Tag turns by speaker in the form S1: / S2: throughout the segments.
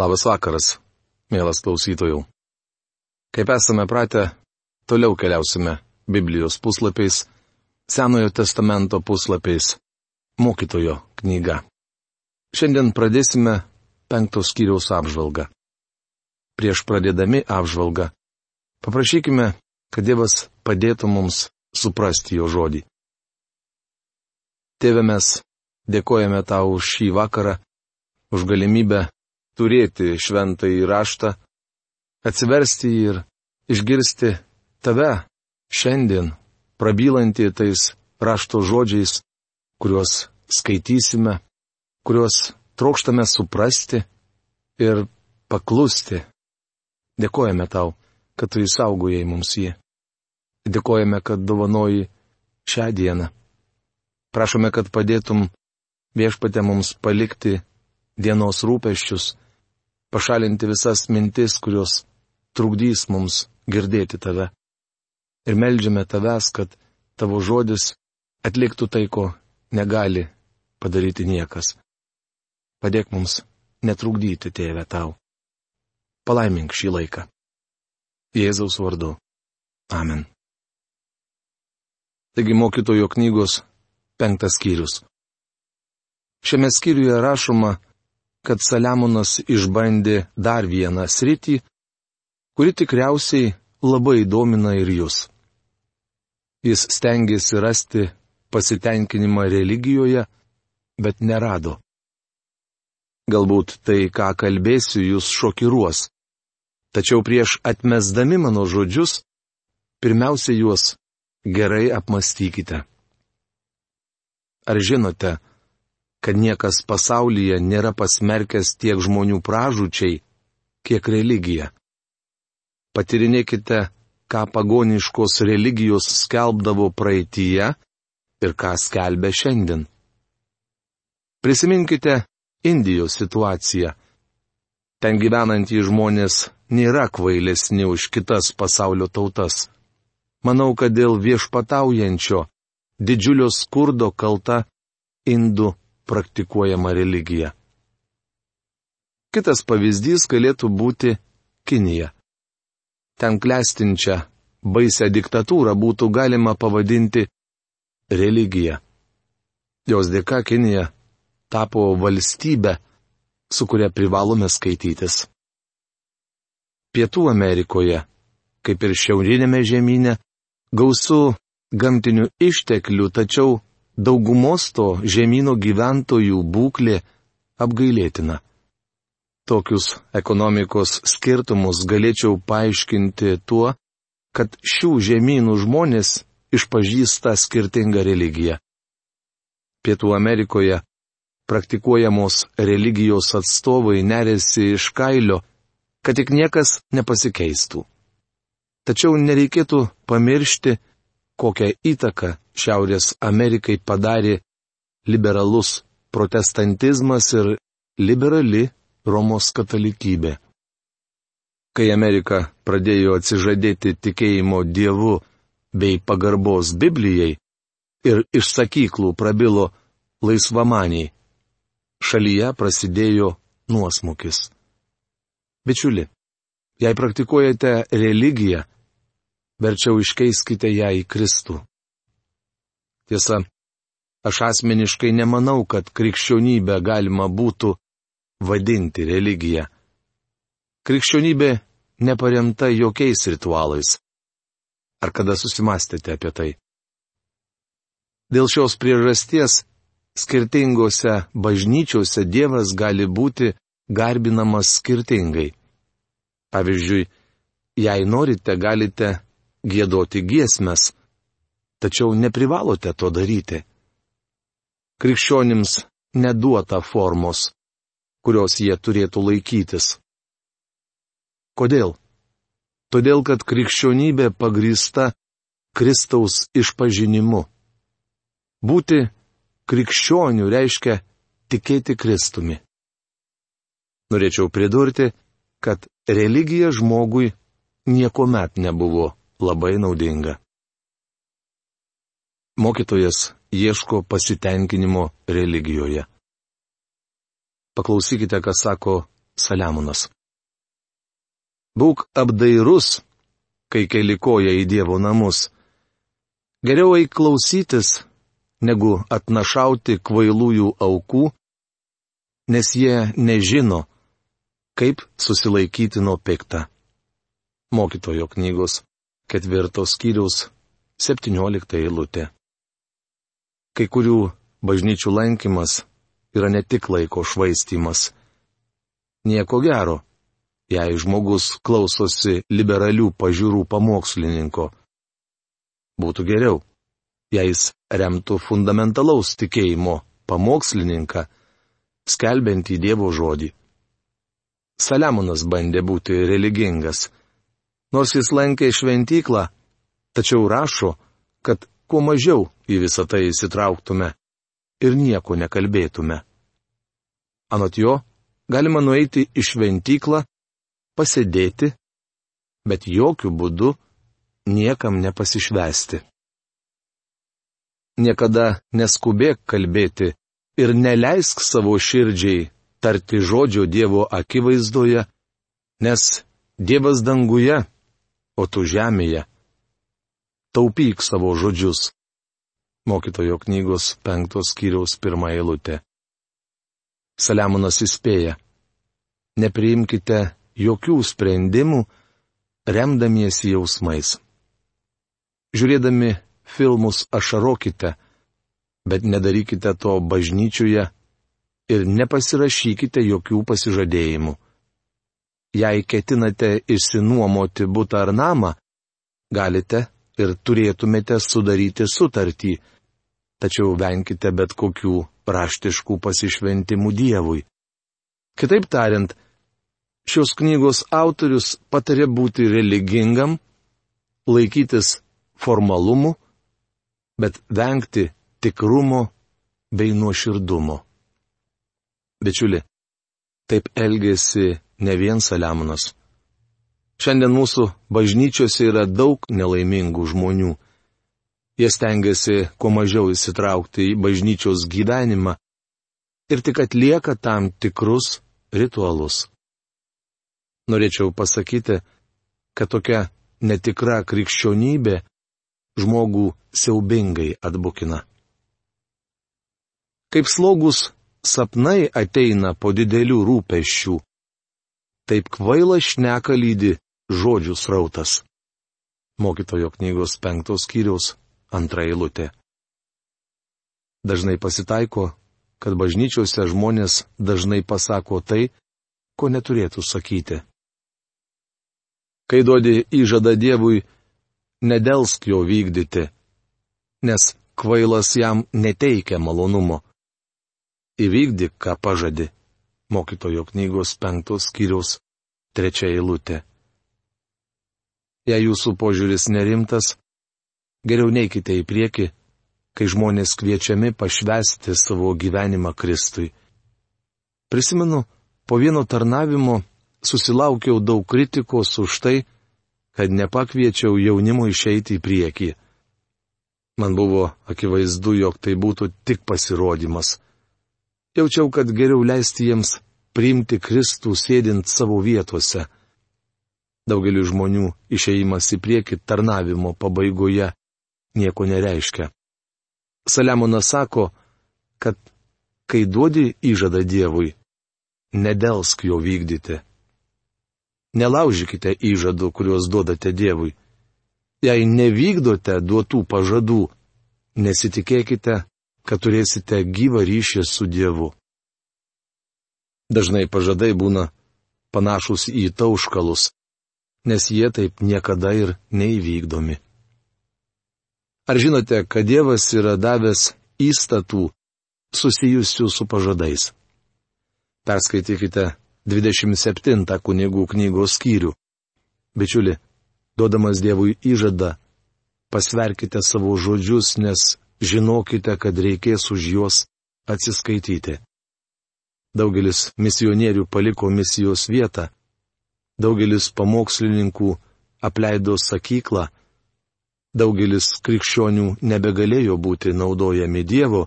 S1: Labas vakaras, mielas klausytojų. Kaip esame pratę, toliau keliausime Biblijos puslapiais, Senojo testamento puslapiais, mokytojo knyga. Šiandien pradėsime penktos skyriaus apžvalgą. Prieš pradėdami apžvalgą, paprašykime, kad Dievas padėtų mums suprasti jo žodį. Tėve mes dėkojame tau už šį vakarą, už galimybę turėti šventą įraštą, atsiversti ir išgirsti tave šiandien, prabylantį tais rašto žodžiais, kuriuos skaitysime, kuriuos trokštame suprasti ir paklusti. Dėkojame tau, kad tu įsaugojai mums jį. Dėkojame, kad dovanoji šią dieną. Prašome, kad padėtum viešpatė mums palikti dienos rūpeščius pašalinti visas mintis, kurios trukdys mums girdėti tave. Ir melžiame tavęs, kad tavo žodis atliktų tai, ko negali padaryti niekas. Padėk mums netrukdyti tėvę tau. Palaimink šį laiką. Jėzaus vardu. Amen. Taigi mokytojo knygos penktas skyrius. Šiame skyriuje rašoma, kad Saliamonas išbandė dar vieną sritį, kuri tikriausiai labai domina ir jūs. Jis stengiasi rasti pasitenkinimą religijoje, bet nerado. Galbūt tai, ką kalbėsiu, jūs šokiruos. Tačiau prieš atmesdami mano žodžius, pirmiausia juos gerai apmastykite. Ar žinote, kad niekas pasaulyje nėra pasmerkęs tiek žmonių pražučiai, kiek religija. Patirinėkite, ką pagoniškos religijos skelbdavo praeitie ir ką skelbia šiandien. Prisiminkite Indijos situaciją. Ten gyvenantys žmonės nėra kvailesni už kitas pasaulio tautas. Manau, kad dėl viešpataujančio, didžiulio skurdo kalta indų praktikuojama religija. Kitas pavyzdys galėtų būti Kinija. Ten klestinčią, baisę diktatūrą būtų galima pavadinti religija. Jos dėka Kinija tapo valstybė, su kuria privalome skaitytis. Pietų Amerikoje, kaip ir šiaurinėme žemynė, gausu gamtinių išteklių, tačiau daugumos to žemynų gyventojų būklė apgailėtina. Tokius ekonomikos skirtumus galėčiau paaiškinti tuo, kad šių žemynų žmonės išpažįsta skirtingą religiją. Pietų Amerikoje praktikuojamos religijos atstovai nerėsi iš kailio, kad tik niekas nepasikeistų. Tačiau nereikėtų pamiršti, kokią įtaką Šiaurės Amerikai padarė liberalus protestantizmas ir liberali Romos katalikybė. Kai Amerika pradėjo atsižadėti tikėjimo Dievu bei pagarbos Biblijai ir iš sakyklų prabilo laisvamaniai, šalyje prasidėjo nuosmukis. Bičiuli, jei praktikuojate religiją, verčiau iškeiskite ją į Kristų. Tiesa, aš asmeniškai nemanau, kad krikščionybę galima būtų vadinti religija. Krikščionybė neparemta jokiais ritualais. Ar kada susimastėte apie tai? Dėl šios priežasties skirtingose bažnyčiose Dievas gali būti garbinamas skirtingai. Pavyzdžiui, jei norite, galite gėdoti giesmes, tačiau neprivalote to daryti. Krikščionims neduota formos, kurios jie turėtų laikytis. Kodėl? Todėl, kad krikščionybė pagrįsta Kristaus išpažinimu. Būti krikščionių reiškia tikėti Kristumi. Norėčiau pridurti, kad religija žmogui niekuomet nebuvo labai naudinga. Mokytojas ieško pasitenkinimo religijoje. Paklausykite, ką sako Saliamonas. Būk apdairus, kai keli koja į Dievo namus. Geriau eik klausytis, negu atnašauti kvailųjų aukų, nes jie nežino, kaip susilaikyti nuo piktą. Mokytojo knygos ketvirtos skyriaus 17 eilutė. Kai kurių bažnyčių lankymas yra ne tik laiko švaistimas. Nieko gero, jei žmogus klausosi liberalių pažiūrų pamokslininko. Būtų geriau, jei jis remtų fundamentalaus tikėjimo pamokslininką, skelbiantį Dievo žodį. Saliamonas bandė būti religingas. Nors jis lankė šventyklą, tačiau rašo, kad kuo mažiau į visą tai įsitrauktume ir nieko nekalbėtume. Anot jo, galima nueiti į šventyklą, pasėdėti, bet jokių būdų niekam nepasišvesti. Niekada neskubėk kalbėti ir neleisk savo širdžiai tarti žodžio Dievo akivaizdoje, nes Dievas danguje, o tu žemėje taupyk savo žodžius. Mokytojo knygos penktos skyriaus pirmą eilutę. Saliamonas įspėja. Nepriimkite jokių sprendimų, remdamiesi jausmais. Žiūrėdami filmus ašarokite, bet nedarykite to bažnyčioje ir nepasirašykite jokių pasižadėjimų. Jei ketinate išsinuomoti būtą ar namą, galite ir turėtumėte sudaryti sutartį, tačiau venkite bet kokių raštiškų pasišventimų Dievui. Kitaip tariant, šios knygos autorius patarė būti religingam, laikytis formalumų, bet vengti tikrumo bei nuoširdumo. Bičiuli, taip elgėsi ne vien Saliamonas. Šiandien mūsų bažnyčiose yra daug nelaimingų žmonių. Jie stengiasi kuo mažiau įsitraukti į bažnyčios gyvenimą ir tik atlieka tam tikrus ritualus. Norėčiau pasakyti, kad tokia netikra krikščionybė žmogų siaubingai atbukina. Kaip slogus sapnai ateina po didelių rūpeščių, taip kvaila šneka lydi žodžių srautas. Mokytojo knygos penktos skyriaus antra eilutė. Dažnai pasitaiko, kad bažnyčiose žmonės dažnai pasako tai, ko neturėtų sakyti. Kai duodi įžadą Dievui, nedelsk jo vykdyti, nes kvailas jam neteikia malonumo. Įvykdyk, ką pažadi. Mokytojo knygos penktos skyriaus trečia eilutė. Jei jūsų požiūris nerimtas, geriau neikite į priekį, kai žmonės kviečiami pašvesti savo gyvenimą Kristui. Prisimenu, po vieno tarnavimo susilaukiau daug kritikos už tai, kad nepakviečiau jaunimo išeiti į priekį. Man buvo akivaizdu, jog tai būtų tik pasirodymas. Jaučiau, kad geriau leisti jiems priimti Kristų sėdint savo vietose Daugeliu žmonių išeimas į priekį tarnavimo pabaigoje nieko nereiškia. Saliamonas sako, kad kai duodi įžadą Dievui, nedelsk jo vykdyti. Nelaužykite įžadų, kuriuos duodate Dievui. Jei nevykdote duotų pažadų, nesitikėkite, kad turėsite gyvą ryšį su Dievu. Dažnai pažadai būna panašus į tauškalus nes jie taip niekada ir neįvykdomi. Ar žinote, kad Dievas yra davęs įstatų susijusių su pažadais? Perskaitykite 27 kunigų knygos skyrių. Bičiuli, duodamas Dievui įžadą, pasverkite savo žodžius, nes žinokite, kad reikės už juos atsiskaityti. Daugelis misionierių paliko misijos vietą, Daugelis pamokslininkų apleido sakyklą, daugelis krikščionių nebegalėjo būti naudojami Dievo,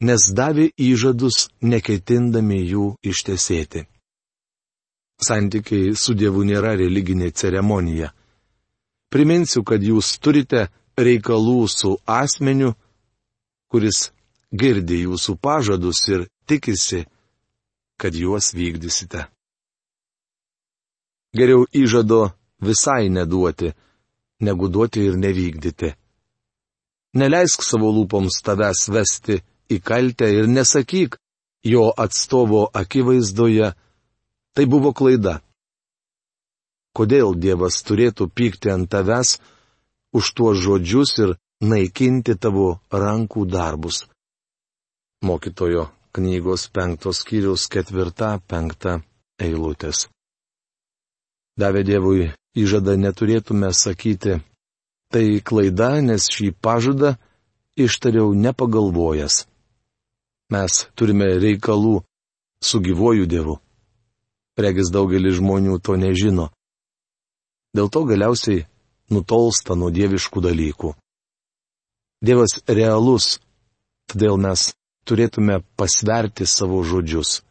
S1: nes davė įžadus neketindami jų ištesėti. santykiai su Dievu nėra religinė ceremonija. Priminsiu, kad jūs turite reikalų su asmeniu, kuris girdi jūsų pažadus ir tikisi, kad juos vykdysite. Geriau įžado visai neduoti, negu duoti ir nevykdyti. Neleisk savo lūpoms tavęs vesti į kaltę ir nesakyk jo atstovo akivaizdoje, tai buvo klaida. Kodėl Dievas turėtų pykti ant tavęs už tuos žodžius ir naikinti tavo rankų darbus? Mokytojo knygos penktos skyrius ketvirta penkta eilutės. Davė Dievui įžadą neturėtume sakyti, tai klaida, nes šį pažadą ištariau nepagalvojęs. Mes turime reikalų su gyvoju Dievu. Regis daugelis žmonių to nežino. Dėl to galiausiai nutolsta nuo dieviškų dalykų. Dievas realus, todėl mes turėtume pasverti savo žodžius.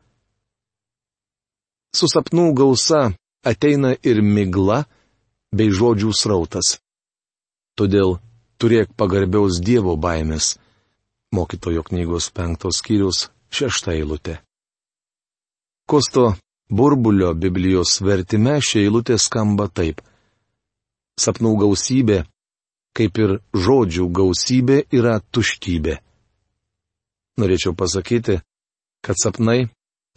S1: Su sapnų gausa ateina ir migla bei žodžių srautas. Todėl turėk pagarbiaus Dievo baimės. Mokytojo knygos penktos skyrius šešta eilutė. Kosto burbulio Biblijos vertime šia eilutė skamba taip. Sapnų gausybė, kaip ir žodžių gausybė, yra tuštybė. Norėčiau pasakyti, kad sapnai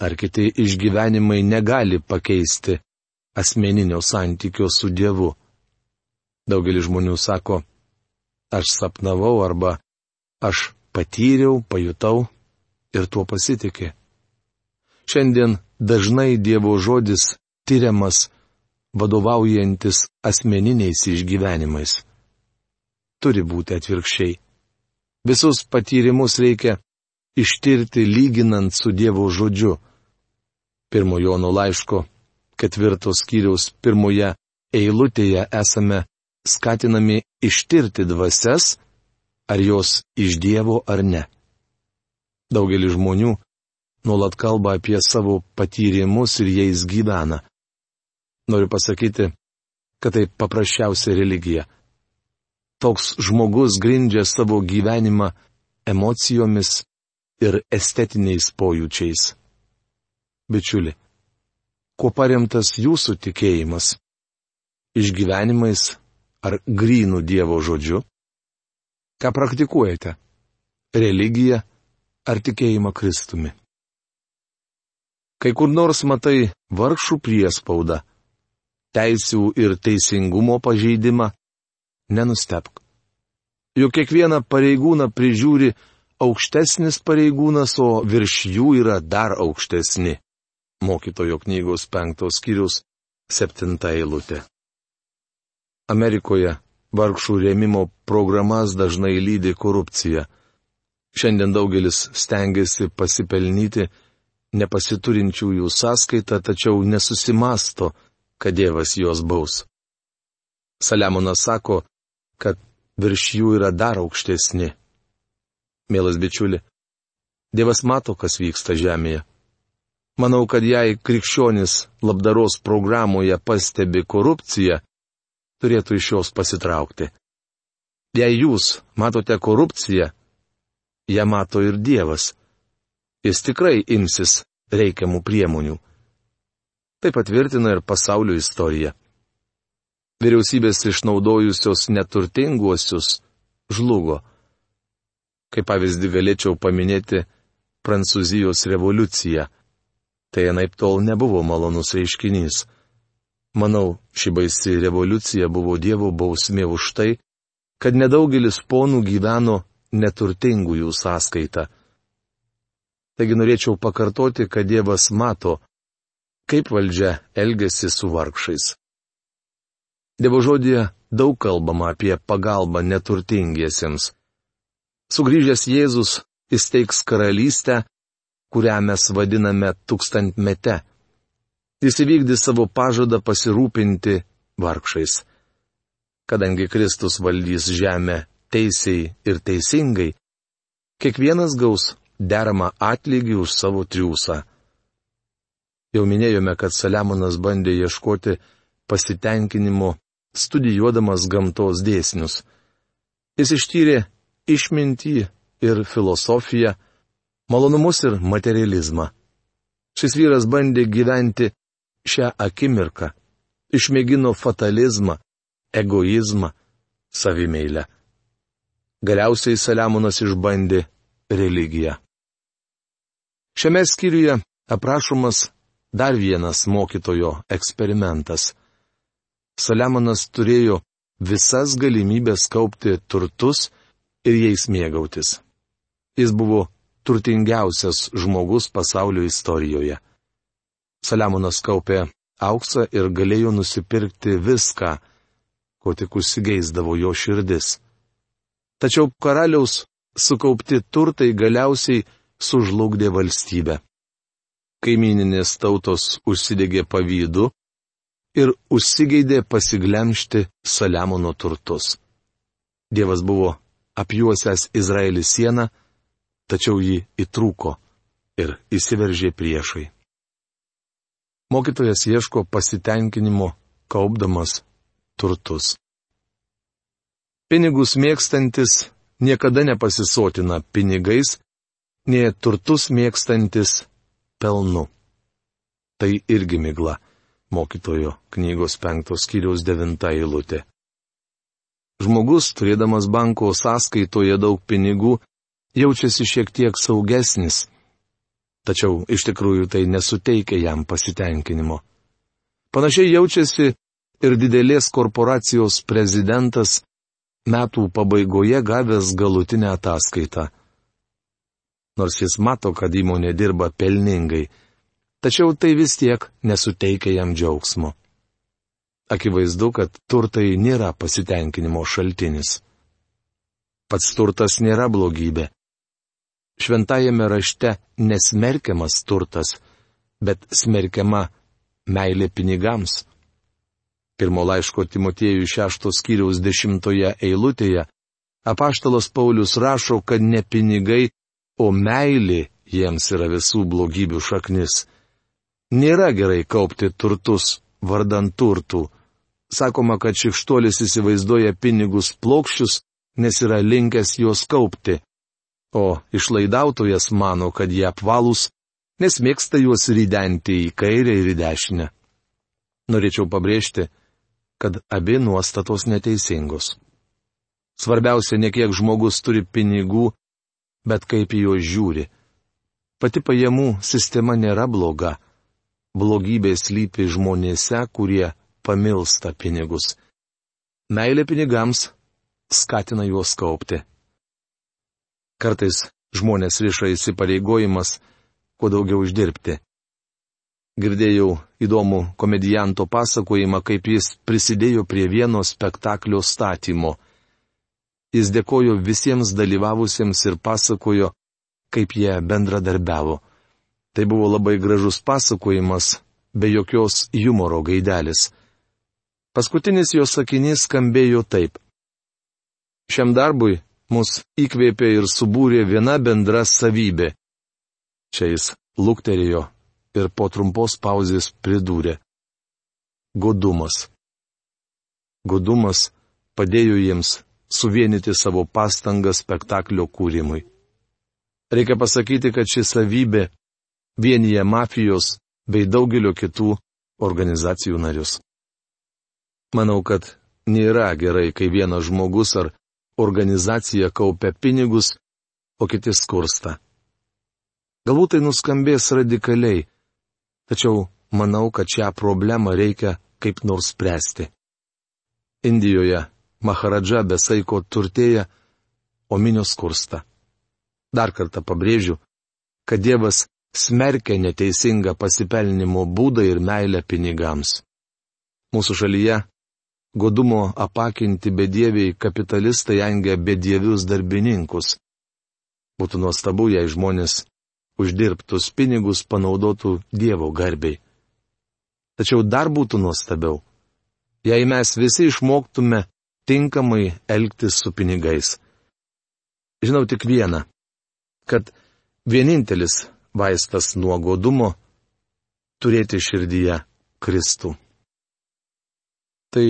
S1: ar kiti išgyvenimai negali pakeisti asmeninio santykio su Dievu. Daugelis žmonių sako, aš sapnavau arba aš patyriau, pajutau ir tuo pasitikė. Šiandien dažnai Dievo žodis tyriamas vadovaujantis asmeniniais išgyvenimais. Turi būti atvirkščiai. Visus patyrimus reikia ištirti lyginant su Dievo žodžiu. Pirmojo nuo laiško ketvirtos skyriaus pirmoje eilutėje esame skatinami ištirti dvasias, ar jos iš Dievo ar ne. Daugelis žmonių nuolat kalba apie savo patyrimus ir jais gyvena. Noriu pasakyti, kad tai paprasčiausia religija. Toks žmogus grindžia savo gyvenimą emocijomis ir estetiniais pojūčiais. Bičiuli, kuo paremtas jūsų tikėjimas? Išgyvenimais ar grynų Dievo žodžiu? Ką praktikuojate? Religiją ar tikėjimą Kristumi? Kai kur nors matai vargšų priespaudą, teisių ir teisingumo pažeidimą, nenustepk. Juk kiekvieną pareigūną prižiūri aukštesnis pareigūnas, o virš jų yra dar aukštesni mokytojo knygos penktos skyrius septinta eilutė. Amerikoje vargšų rėmimo programas dažnai lydi korupcija. Šiandien daugelis stengiasi pasipelnyti nepasiturinčiųjų sąskaitą, tačiau nesusimasto, kad Dievas juos baus. Saliamonas sako, kad virš jų yra dar aukštesni. Mielas bičiuli, Dievas mato, kas vyksta žemėje. Manau, kad jei krikščionis labdaros programoje pastebi korupciją, turėtų iš jos pasitraukti. Jei jūs matote korupciją, ją mato ir Dievas. Jis tikrai imsis reikiamų priemonių. Tai patvirtina ir pasaulio istorija. Vyriausybės išnaudojusios neturtinguosius žlugo. Kaip pavyzdį galėčiau paminėti Prancūzijos revoliuciją. Tai anaip tol nebuvo malonus reiškinys. Manau, ši baisi revoliucija buvo Dievo bausmė už tai, kad nedaugelis ponų gyveno neturtingųjų sąskaita. Taigi norėčiau pakartoti, kad Dievas mato, kaip valdžia elgesi su vargšais. Dievo žodėje daug kalbama apie pagalbą neturtingiesiems. Sugrįžęs Jėzus įsteigs karalystę, kurią mes vadiname tūkstantmete. Jis įvykdys savo pažadą pasirūpinti vargšais. Kadangi Kristus valdys žemę teisiai ir teisingai, kiekvienas gaus deramą atlygį už savo triūsą. Jau minėjome, kad Saliamonas bandė ieškoti pasitenkinimo studijuodamas gamtos dėsnius. Jis ištyrė išmintį ir filosofiją, malonumus ir materializmą. Šis vyras bandė gyventi šią akimirką, išmėgino fatalizmą, egoizmą, savimeilę. Galiausiai Saliamonas išbandė religiją. Šiame skyriuje aprašomas dar vienas mokytojo eksperimentas. Saliamonas turėjo visas galimybės kaupti turtus ir jais mėgautis. Jis buvo turtingiausias žmogus pasaulio istorijoje. Saliamonas kaupė auksą ir galėjo nusipirkti viską, ko tik užsigeisdavo jo širdis. Tačiau karaliaus sukaupti turtai galiausiai sužlugdė valstybę. Kaimininės tautos užsidegė pavydu ir užsigeidė pasiglemšti Saliamono turtus. Dievas buvo apjuosęs Izraelį sieną, tačiau ji įtrūko ir įsiveržė priešai. Mokytojas ieško pasitenkinimo, kaupdamas turtus. Pinigus mėgstantis niekada nepasisotina pinigais, nei turtus mėgstantis pelnu. Tai irgi migla mokytojo knygos penktos kiriaus devinta eilutė. Žmogus, turėdamas banko sąskaitoje daug pinigų, jaučiasi šiek tiek saugesnis, tačiau iš tikrųjų tai nesuteikia jam pasitenkinimo. Panašiai jaučiasi ir didelės korporacijos prezidentas metų pabaigoje gavęs galutinę ataskaitą nors jis mato, kad įmonė dirba pelningai, tačiau tai vis tiek nesuteikia jam džiaugsmo. Akivaizdu, kad turtai nėra pasitenkinimo šaltinis. Pats turtas nėra blogybė. Šventajame rašte nesmerkiamas turtas, bet smerkiama meilė pinigams. Pirmo laiško Timotiejų šeštos kiriaus dešimtoje eilutėje apaštalas Paulius rašo, kad ne pinigai, o meilė jiems yra visų blogybių šaknis. Nėra gerai kaupti turtus vardant turtų. Sakoma, kad šikštuolis įsivaizduoja pinigus plokščius, nes yra linkęs juos kaupti. O išlaidautojas mano, kad jie apvalūs, nes mėgsta juos rydenti į kairę ir į dešinę. Norėčiau pabrėžti, kad abi nuostatos neteisingos. Svarbiausia ne kiek žmogus turi pinigų, bet kaip į juos žiūri. Pati pajamų sistema nėra bloga. Blogybė slypi žmonėse, kurie pamilsta pinigus. Meilė pinigams skatina juos kaupti. Kartais žmonės riša įsipareigojimas, kuo daugiau uždirbti. Girdėjau įdomų komedijanto pasakojimą, kaip jis prisidėjo prie vieno spektaklio statymo. Jis dėkojo visiems dalyvavusiems ir pasakojo, kaip jie bendradarbiavo. Tai buvo labai gražus pasakojimas, be jokios humoro gaidelis. Paskutinis jo sakinys skambėjo taip. Šiam darbui mus įkvėpė ir subūrė viena bendra savybė. Čia jis lukterėjo ir po trumpos pauzės pridūrė. Godumas. Godumas padėjo jiems suvienyti savo pastangas spektaklio kūrimui. Reikia pasakyti, kad ši savybė vienyje mafijos bei daugelio kitų organizacijų narius. Manau, kad nėra gerai, kai vienas žmogus ar organizacija kaupia pinigus, o kiti skursta. Galbūt tai nuskambės radikaliai, tačiau manau, kad šią problemą reikia kaip nors spręsti. Indijoje Maharadža besaiko turtėja, o minios kursta. Dar kartą pabrėžiu, kad Dievas smerkia neteisingą pasipelnimo būdą ir meilę pinigams. Mūsų šalyje godumo apakinti bedieviai kapitalistai engia bedievius darbininkus. Būtų nuostabu, jei žmonės uždirbtus pinigus panaudotų Dievo garbiai. Tačiau dar būtų nuostabiau, jei mes visi išmoktume tinkamai elgtis su pinigais. Žinau tik vieną, kad vienintelis vaistas nuo godumo turėti širdyje Kristų. Tai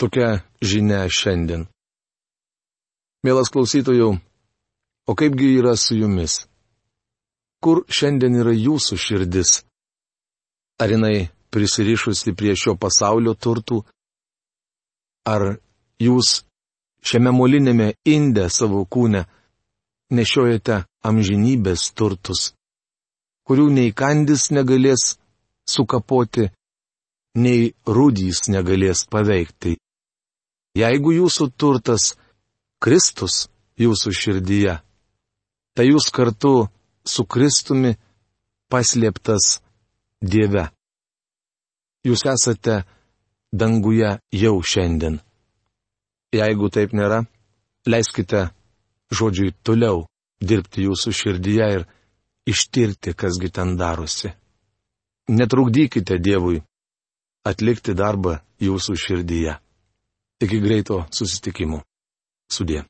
S1: tokia žinia šiandien. Mielas klausytojų, o kaipgi yra su jumis? Kur šiandien yra jūsų širdis? Ar jinai prisirišusi prie šio pasaulio turtų? Ar jūs šiame molinėme inde savo kūne nešiojate amžinybės turtus, kurių nei kandis negalės sukapoti, nei rūdys negalės paveikti. Jeigu jūsų turtas Kristus jūsų širdyje, tai jūs kartu su Kristumi paslėptas Dieve. Jūs esate danguje jau šiandien. Jeigu taip nėra, leiskite žodžiui toliau dirbti jūsų širdyje ir ištirti, kasgi ten darosi. Netrukdykite Dievui atlikti darbą jūsų širdyje. Iki greito susitikimo. Sudė.